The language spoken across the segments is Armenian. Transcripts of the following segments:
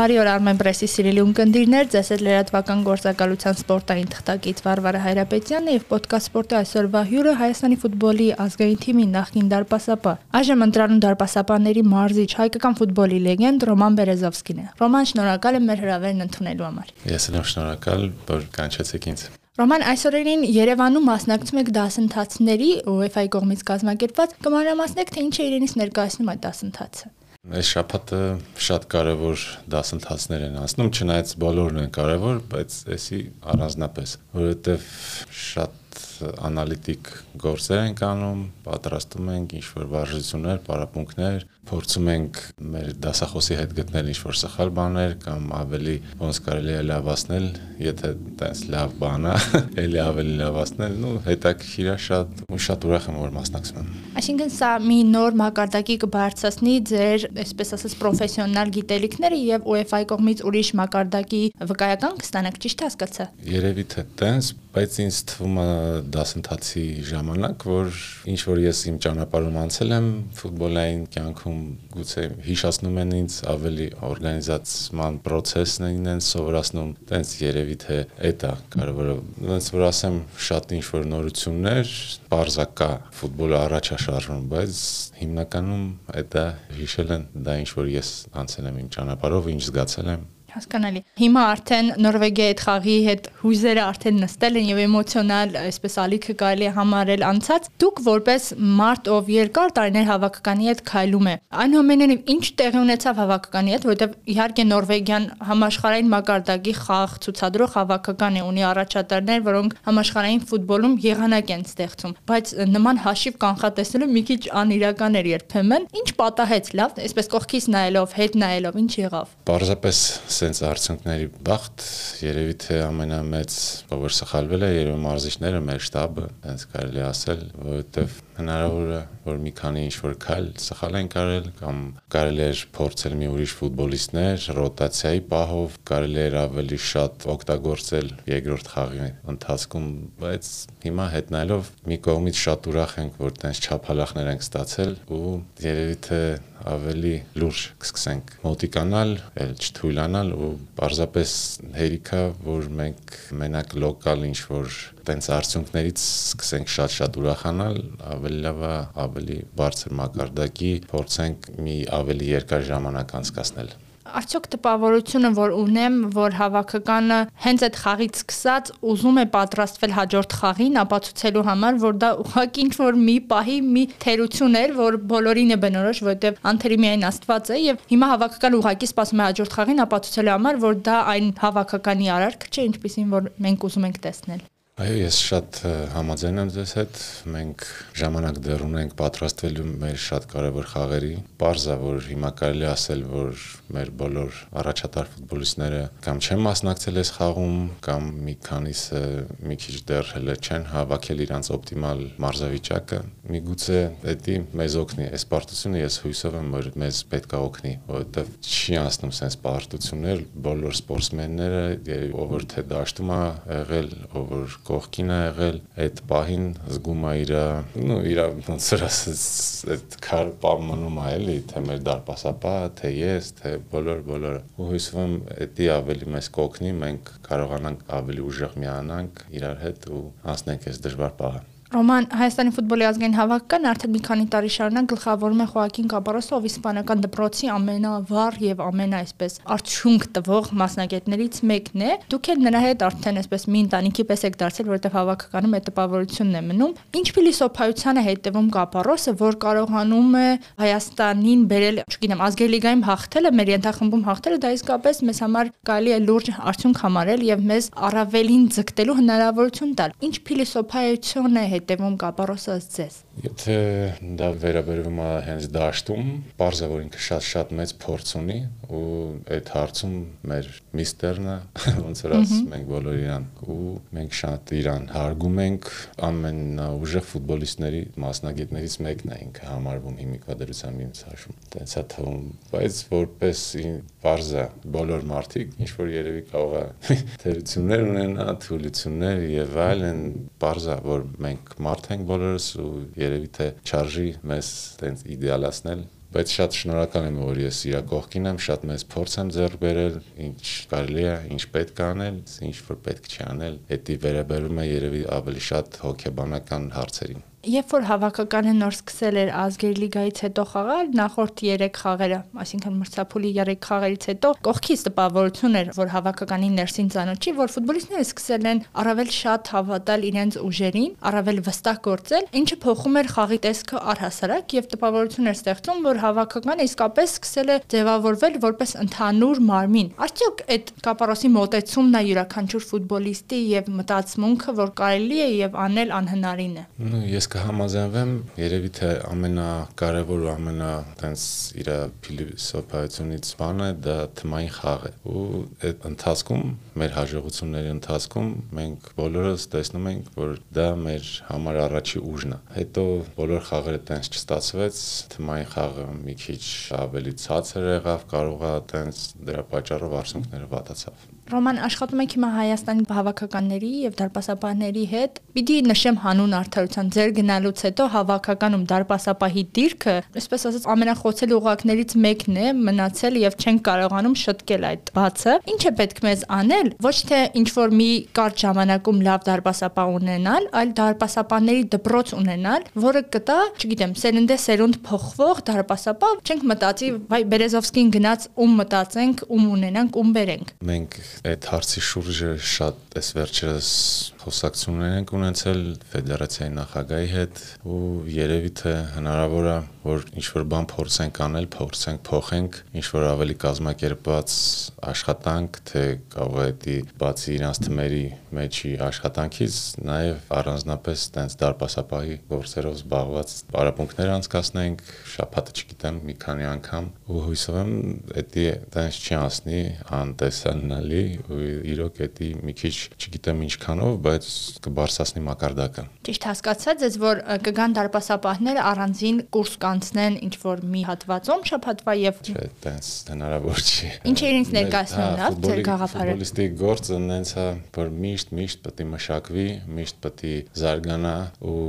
Բարի օր Armen Press-ի սիրելի ունկնդիրներ, ձեզ հետ լրատվական գործակալության սպորտային թղթակից Վարվարա Հայրապետյանը եւ ոդկաստ սպորտի այսօրվա հյուրը Հայաստանի ֆուտբոլի ազգային թիմի նախկին դարպասապա։ Այժմ ընտրանում դարպասապաների մարզիչ հայկական ֆուտբոլի լեգենդ Ռոման Բերեզովսկին է։ Ռոման, շնորհակալ եմ մեր հրավերն ընդունելու համար։ Ես եմ շնորհակալ, որ կանչեցիք ինձ։ Ռոման այսօրերին Երևանում մասնակցում եք դասընթացների UEFA-ի կողմից կազմակերպված։ Կմանրամասնեք թե ինչ է իրենից ներկայացնում այդ դասընթացը։ Այս շաբաթը շատ կարևոր դասընթացներ են անցնում, չնայած բոլորն են կարևոր, բայց էսի առանձնապես, որովհետև շատ անալիտիկ գործեր ենք անում, պատրաստում ենք ինչ-որ վարժություններ, պարապմունքներ, փորձում ենք մեր դասախոսի հետ գտնել ինչ-որ սխալ բաներ կամ ավելի ոնց կարելի է լավացնել, եթե տես լավ բան է, ելի ավելի լավացնել, ну, հետաքրքիր է շատ, ու շատ ուրախ եմ որ մասնակցում եմ։ Այսինքն սա մի նոր մակարդակի կբարձրացնի ձեր, այսպես ասած, պրոֆեսիոնալ գիտելիքները եւ UEFA-ի կողմից ուրիշ մակարդակի վկայական կստանաք, ճիշտ հասկացա։ Երևի թե տենց, բայց ինձ թվում է դասընթացի ժամանակ, որ ինչ որ ես իմ ճանապարհում անցել եմ ֆուտբոլային կյանքում, գուցե հիշացնում են ինձ ավելի օրգանիզացման process-ն են ինձ սովորացնում, տենց երևի թե այդ է կարևորը։ Ոնց որ ասեմ, շատ ինչ որ նորություններ, բարձակա ֆուտբոլը առաջ է շարժվում, բայց հիմնականում այդ հիշել են դա ինչ որ ես անցել եմ իմ ճանապարհով, ինչ զգացել եմ Հասկանալի։ Հիմա արդեն Նորվեգիայի հետ խաղի հետ հույզերը արդեն նստել են եւ էմոցիոնալ, այսպես ալիքը կարելի է համարել անցած։ Դուք որպես մարդ, ով երկար տարիներ հավաքականի հետ քայլում է, այնուամենայնիվ ինչ տեղի ունեցավ հավաքականի հետ, որովհետեւ իհարկե Նորվեգիան համաշխարհային մակարդակի խաղ ցուցադրող հավաքական է, ունի առաջատարներ, որոնք համաշխարհային ֆուտբոլում եղանակ են ստեղծում, բայց նման հաշիվ կանխատեսելը մի քիչ անիրական էր երբեմն։ Ինչ պատահեց, լավ, այսպես կողքից նայելով, հետ նայելով, ինչ եղավ։ Պարզապես սենց արդյունքների բախտ երևի թե ամենամեծ ով սխալվել է երևի մարզիչները մեր շտաբը, հենց կարելի ասել, որովհետև հնարավոր է որ մի քանի ինչ որ քայլ սխալ են կարել կամ կարելի էր փորձել մի ուրիշ ֆուտբոլիստներ ռոտացիայի պահով, կարելի էր ավելի շատ օգտագործել երկրորդ խաղի ընթացքում, բայց հիմա հետնայելով մի կողմից շատ ուրախ ենք, որ տենց չափալախներ ենք ստացել ու երևի թե ավելի լուրջ կսկսենք մոտիկանալ, էլ չթույլանալ ու պարզապես հերիքա, որ մենք մենակ լոկալ ինչ որ տենց արդյունքներից սկսենք շատ-շատ ուրախանալ, ավելի լավ է, ավելի բարձր մակարդակի փորձենք մի ավելի երկար ժամանակ անցկасնել արդյոք տպավորությունը, որ ունեմ, որ հավաքականը հենց այդ խաղից սկսած ուզում է պատրաստվել հաջորդ խաղին, ապացուցելու համար, որ դա ուղղակի ինչ որ մի պահի մի թերություն էր, որ բոլորին է բնորոշ, որովհետև անթերի միայն Աստված է եւ հիմա հավաքականը ուղղակի սպասում է հաջորդ խաղին ապացուցելու համար, որ դա այն հավաքականի արարք չէ, ինչպեսին որ մենք ուզում ենք տեսնել։ Այո, ես շատ համաձայն եմ ձեզ հետ։ Մենք ժամանակ դեռ ունենք պատրաստվելու մեր շատ կարևոր խաղերի։ Պարզա, որ հիմա կարելի ասել, որ մեր բոլոր առաջատար ֆուտբոլիստները կամ չեն մասնակցել այս խաղում, կամ մի քանիսը մի քիչ դեռ հələ չեն հավաքել իրանց օպտիմալ մարզավիճակը։ Միգուցե դա մեզ օգնի։ Այս պարտությունը ես հույսով եմ, որ մեզ պետք է օգնի, որովհետև չի անցնում sense պարտություններ բոլոր սպորտսմենները, ով որ թե դաշտում է եղել, ով որ կողքին է եղել, այդ պահին զգում է իր, նո իր ոնց որ ասած այդ քար պայմանում է էլի, թե մեր դարպասապա, թե ես, թե բոլոր բոլորը։ Ու հույսում եմ դա ավելի մեզ կօգնի, մենք կարողանանք ավելի ուժեղ միանանք իրար հետ ու անցնենք այս դժվար պահը։ Ռոման Հայաստանի ֆուտբոլի ազգային հավաքականը արդեն մի քանի տարի շարունակ գլխավորում է Խոակին Կապարոսը, ով իսպանական դպրոցի ամենավառ եւ ամենաայսպես արդյունք տվող մասնագետներից մեկն է։ Դուք էլ նրա հետ արդեն այսպես մի ընտանիքի պես եք դարձել, որովհետեւ հավաքականում այդ տպավորությունն է մնում։ Ինչ փիլիսոփայության է հետևում Կապարոսը, որ կարողանում է Հայաստանին բերել, չգիտեմ, ազգային լիգայում հաղթելը, մեր ենթախմբում հաղթելը դա իսկապես մեզ համար կարելի է լուրջ արդյունք համարել եւ մեզ առավելին ձգտելու հնարավորություն տալ։ Ինչ փիլիսոփայություն է հետևում կապարոսը ըստ ձեզ։ Եթե դա վերաբերվում է հենց դաշտում, բարձր որ ինքը շատ-շատ մեծ փորձ ունի ու այդ հարցում մեր միստերնը ոնց որ ասում մենք բոլոր իրան ու մենք շատ իրան հարգում ենք ամենաուժեղ ֆուտբոլիստների մասնագետներից մեկն է ինքը համարվում հիմիկվադրությամբ ինձ հաշվում։ Տենց է թվում, բայց որպես բարձր բոլոր մարդիկ ինչ որ երևի կարող է թերություններ ունենա, թուլություններ եւ այլն, բարձր որ մենք մարդ ենք բոլորս ու երևի թե չարժի մեզ տենց իդեալացնել բայց շատ շնորհակալ եմ, որ ես իր կողքին եմ, շատ մեծ փորձ եմ ձեռք բերել, ինչ կարելի է, ինչ պետք է անել, ինչ որ պետք չի անել, դա վերաբերում է երևի ավելի շատ հոգեբանական հարցերին։ Երբ որ հավաքականը նոր սկսել էր ազգերի լիգայից հետո խաղալ, նախորդ 3 խաղերը, այսինքն մրցափուլի 3 խաղերից հետո կողքից տպավորություն էր, որ հավաքականի ներսին ցանոթի, որ ֆուտբոլիստները սկսել են առավել շատ հավատալ իրենց ուժերին, առավել վստահ գործել, ինչը փոխում էր խաղի տեսքը առհասարակ եւ տպավորություն էր ստեղծում, որ հավաքականը իսկապես սկսել է ձևավորվել որպես ընդհանուր մարմին։ Արդյոք այդ կապարոսի մոտեցումն է յուրաքանչյուր ֆուտբոլիստի եւ մտածմունքը, որ կարելի է եւ անել անհնարին է։ ես կհամաձայնվեմ, երևի թե ամենակարևոր ու ամենա տենց իր փիլիսոփայությունից բանը դա թմային խաղ է։ Ու այդ ընթացքում, մեր հաջողությունների ընթացքում մենք բոլորս տեսնում ենք, որ դա մեր համար առաջի ուժն է։ Հետո բոլոր խաղերը տենց չստացվեց, թմային խաղը մի քիչ ավելի ցածր եղավ, կարողա տենց դրա պատճառով արցունքները վատացավ։ Ռոման աշխատում եք հիմա Հայաստանի հավաքականների եւ դարպասապահների հետ։ Պիտի նշեմ հանուն արդարության ձեր գնալուց հետո հավաքականում դարպասապահի դիրքը, այսպես ասած, ամենախոցելի ուղակներից մեկն է մնացել եւ չեն կարողանում շտկել այդ բացը։ Ինչ է պետք մեզ անել, ոչ թե ինչ որ մի կարճ ժամանակում լավ դարպասապահ ունենալ, այլ դարպասապահների դպրոց ունենալ, որը կտա, չգիտեմ, սերնդե սերունդ փոխվող դարպասապահ, չենք մտածի, վայ Բերեզովսկին գնաց ում մտածենք, ում ունենանք, ում բերենք։ Մենք այդ հարցի շուրջը շատ այս վերջերս խոսակցություններ ենք ունեցել ֆեդերացիայի նախագահի հետ ու երևի թե հնարավոր է որ ինչ որ բան փորձենք անել, փորձենք փոխենք, ինչ որ ավելի կազմակերպված աշխատանք, թե կարող է դի բացի իրանց թմերի մեջի աշխատանքից նաև առանձնապես տենց դարպասապահի գործերով զբաղված պարապմունքներ անցկացնենք, շփաթը չգիտեմ մի քանի անգամ ու հույսով եմ դա տենց չի անցնի անտեսանալի ու իրոք դա մի քիչ չգիտեմ ինչքանով, բայց կբարձրացնի մակարդակը։ Ճիշտ հասկացած ես, որ կգան դարպասապահները առանձին կուրս կանցնեն ինչ որ մի հատվածում շփատվա եւ Չէ, տենց հնարավոր չի։ Ինչ է ինձ ներկայացնում լավ ձեր գաղափարը։ Ֆուտբոլիստի գործը նենց է, որ միշտ միշտ պետք է մշակվի, միշտ պետք է զարգանա ու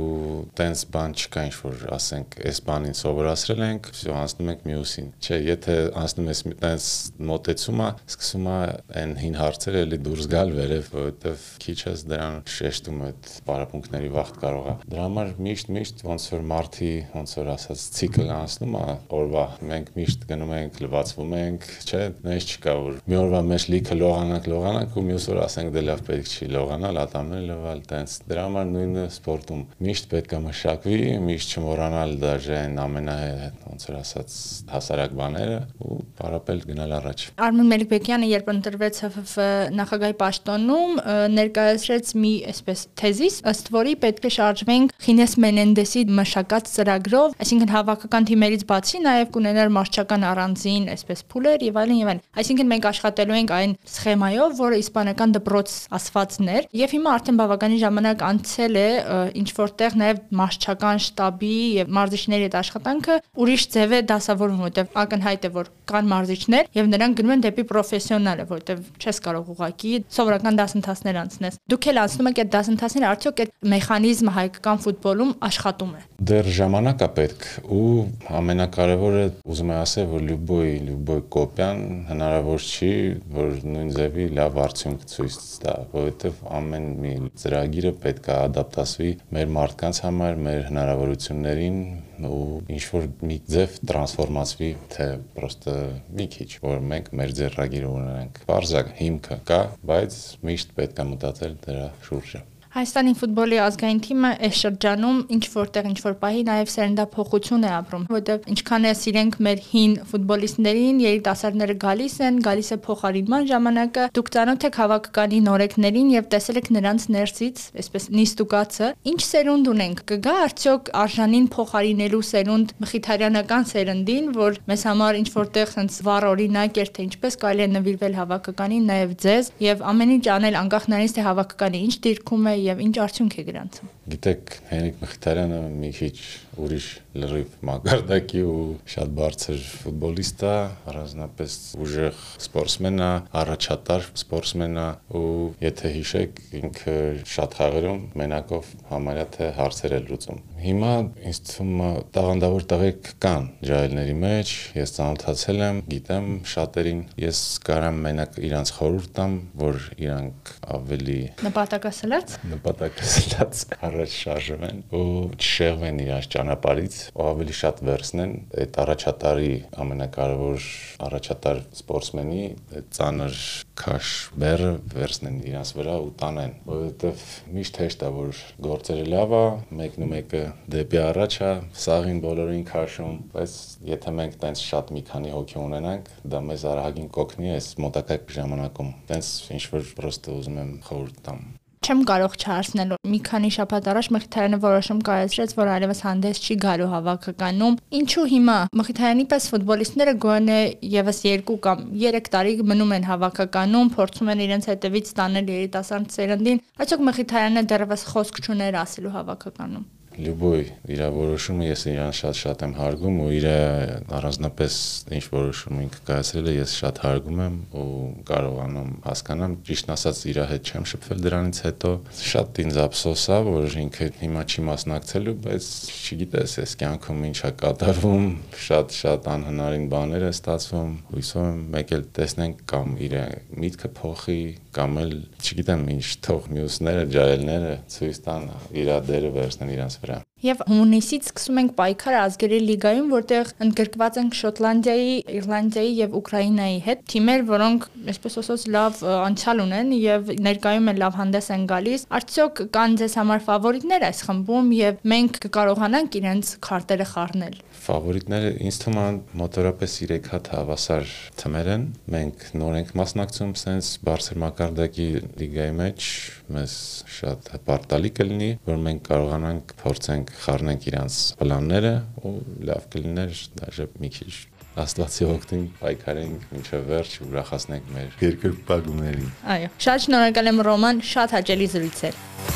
տենց բան չկա ինչ որ ասենք, այս բանին սովորացրել ենք, всё անցնում ենք մյուսին։ Չէ, եթե անցնում ես տենց մոտեցումը, սկսում է այն հին հարցերը էլի դուրս գալ վերև, որովհետեւ քիչ ես դրան շեշտում այդ պարապմունքների վախտ կարող է։ Դրա համար միշտ-միշտ ոնց որ մարտի, ոնց որ ասած ցիկլ անցնում է օրվա։ Մենք միշտ գնում ենք, լվացվում ենք, չէ՞, նես չկա որ մի օրվա մեջ լիքը լողանանք, լողանանք ու մյուս օր ասենք դե լավ պետք չի լողանալ, ատամներ լվալ, տենց։ Դրա համար նույնը սպորտում միշտ պետք է մշակվի, միշտ չմոռանալ դաժե այն ամենա ոնց որ ասած հասարակ բաները ու պարապել գնալ առաջ։ Արմեն Մելիքբեկյանը երբ ընտրվեց ՀՖՖ նախագահի պաշտոնում, ներկայացրեց մի այսպես թեզիս, ըստ որի պետք է շարժվենք Խինես Մենենդեսի մշակած ծրագրով, այսինքն հավաքական թիմերից բացի նաև կունենար մարշչական առանձին այսպես փուլեր եւ այլն եւ այլն։ Այսինքն մենք աշխատելու ենք այն սխեմայով, որը իսպանական դպրոց ասվածն էր եւ հիմա արդեն բավականին ժամանակ անցել է ինչ որտեղ նաև մարշչական շտաբի եւ մարզիչների հետ աշխատանքը ուրիշ ձև է դասավորվում, որտեղ ակնհայտ է որ կան մարզիչներ եւ նրանք գնում են դեպի պրոֆեսիոնալը, որտեղ չես կարող ուղակի սովորական դասընթացներ անցնես։ Դուք էլ անցնում եք այդ դասընթացները, արդյոք այդ մեխանիզմը հայկական ֆուտբոլում աշխատում է։ Դեռ ժամանակ է պետք ու ամենակարևորը ուզում եմ ասել, որ լյուբոյ լյուբոյ կոպիան հնարավոր չի, որ նույն ձևի լավ արդյունք ցույց տա, որովհետև ամեն մի ծրագիրը պետք է ադապտացվի մեր մարդկանց համար, մեր հնարավորություններին ու ինչ որ մի ձև տրանսֆորմացվի, թե պրոստը մի քիչ, որ մենք մեր ձեռագիրը ունենանք։ Բարձակ հիմքը կա, բայց միշտ պետք է մտածել դրա շուրջը։ Հայաստանի ֆուտբոլի ազգային թիմը այս շրջանում ինչ որտեղ ինչ որ պահի նաև սերնդափոխություն է ապրում, որովհետև ինչքան է սիրենք մեր հին ֆուտբոլիստներին, երիտասարդները գալիս են, գալիս է փոխարինման ժամանակը, դուք ծանոթ եք հավաքականի նորեկներին եւ տեսել եք նրանց ներսից, այսպես նիստուկացը, ինչ սերունդ ունենք, կգա արդյոք արժանին փոխարինելու սերունդ մխիթարյանական սերնդին, որ մեզ համար ինչ որտեղ sense վառ օրինակ էր, թե ինչպես կարելի է նվիրվել հավաքականին, նաև ձեզ եւ ամեն ինչ անել անկախ նրանից թե հավաքականի ինչ դիրքում է եւ ինչ արդյունք է գրանցում։ Գիտեք, Հենրիկ Մխիթարյանը մի քիչ ուրիշ լրիվ մակարդակի ու շատ բարձր ֆուտբոլիստ է, առանձնապես ուժեղ սպորտսմեն է, առաջատար սպորտսմեն է ու եթե հիշեք, ինքը շատ խաղերում մենակով համարյա թե հարցեր է լուծում։ Հիմա ինձ թվում է տաղանդավոր տղեկ կան ջահելների մեջ, ես ծանոթացել եմ, գիտեմ շատերին, ես կարամ մենակ իրանց խորհուրդ տամ, որ իրանք ավելի նպատակասլաց նպատակասլաց առաջ շարժվեն ու չշեղվեն իրանց ճանապարից, ու ավելի շատ վերցնեն այդ առաջատարի ամենակարևոր առաջատար սպորտսմենի ծանր քաշ բերը վերցնեն իրանց վրա ու տանեն, որովհետև միշտ հեշտ է որ գործերը լավ է, մեկն ու մեկը դեպի առաջ է, սաղին բոլորին քաշում, բայց եթե մենք տենց շատ մի քանի հոգի ունենանք, դա մեզ արագին կօգնի այս մոտակա ժամանակում։ Տենց ինչ որ պրոստը ուզում եմ խորհուրդ տամ չեմ կարող չհարցնել։ Մի քանի շաբաթ առաջ Մխիթարյանը որոշում կայացրեց, որ այլևս հանդես չի գալու հավաքականում։ Ինչու հիմա Մխիթարյանի պես ֆուտբոլիստները գոնե եւս 2 կամ 3 տարի մնում են հավաքականում, փորձում են իրենց հետևից ստանել երիտասարդ սերնդին։ Այսօք Մխիթարյանը դեռևս խոսք չուներ ասելու հավաքականում։ Լյուբոյ իր որոշումը ես իրան շատ-շատ եմ հարգում ու իր առանձնապես ինչ որոշում ինքը կայացրել է ես շատ հարգում եմ ու կարողանում հասկանամ ճիշտ ասած իր հետ չեմ շփվել դրանից հետո շատ ինձ ափսոս է որ ինքը հիմա չի մասնակցելու բայց չգիտես ես կյանքում ինչ է կատարվում շատ-շատ անհնարին բաներ է ստացվում հույսով եմ մեկ էլ տեսնենք կամ իր միտքը փոխի կամ էլ չգիտեմ ինչ թող մյուսները ջահելները ցույց տան իր դերը վերցնեն իրանց վրա Եվ հունիսից սկսում ենք պայքարը ազգերի լիգայում, որտեղ ընդգրկված են Շոտլանդիայի, Իռլանդիայի եւ Ուկրաինայի հետ թիմեր, որոնք այսպես ասած լավ անցյալ ունեն եւ ներկայում են լավ հանդես են գալիս։ Արդյոք կան ձեզ համար ֆավորիտներ այս խմբում եւ մենք կկարողանանք իրենց քարտերը խառնել։ Ֆավորիտները ինձ թվում է մոտորապես 3 հատ հավասար թմեր են։ Մենք նոր ենք մասնակցում սենց բարձր մակարդակի լիգայի մեջ, մեզ շատ հպարտալի կլինի, որ մենք կարողանանք փորձենք խառնենք իրանց պլանները ու լավ կլիներ դաժե մի քիչ Աստվածի օգտին պայքարենք մինչև վերջ ուրախացնենք մեր երկրպագուներին։ Այո։ Շատ շնորհակալ եմ Ռոման, շատ հաճելի զրույց էր։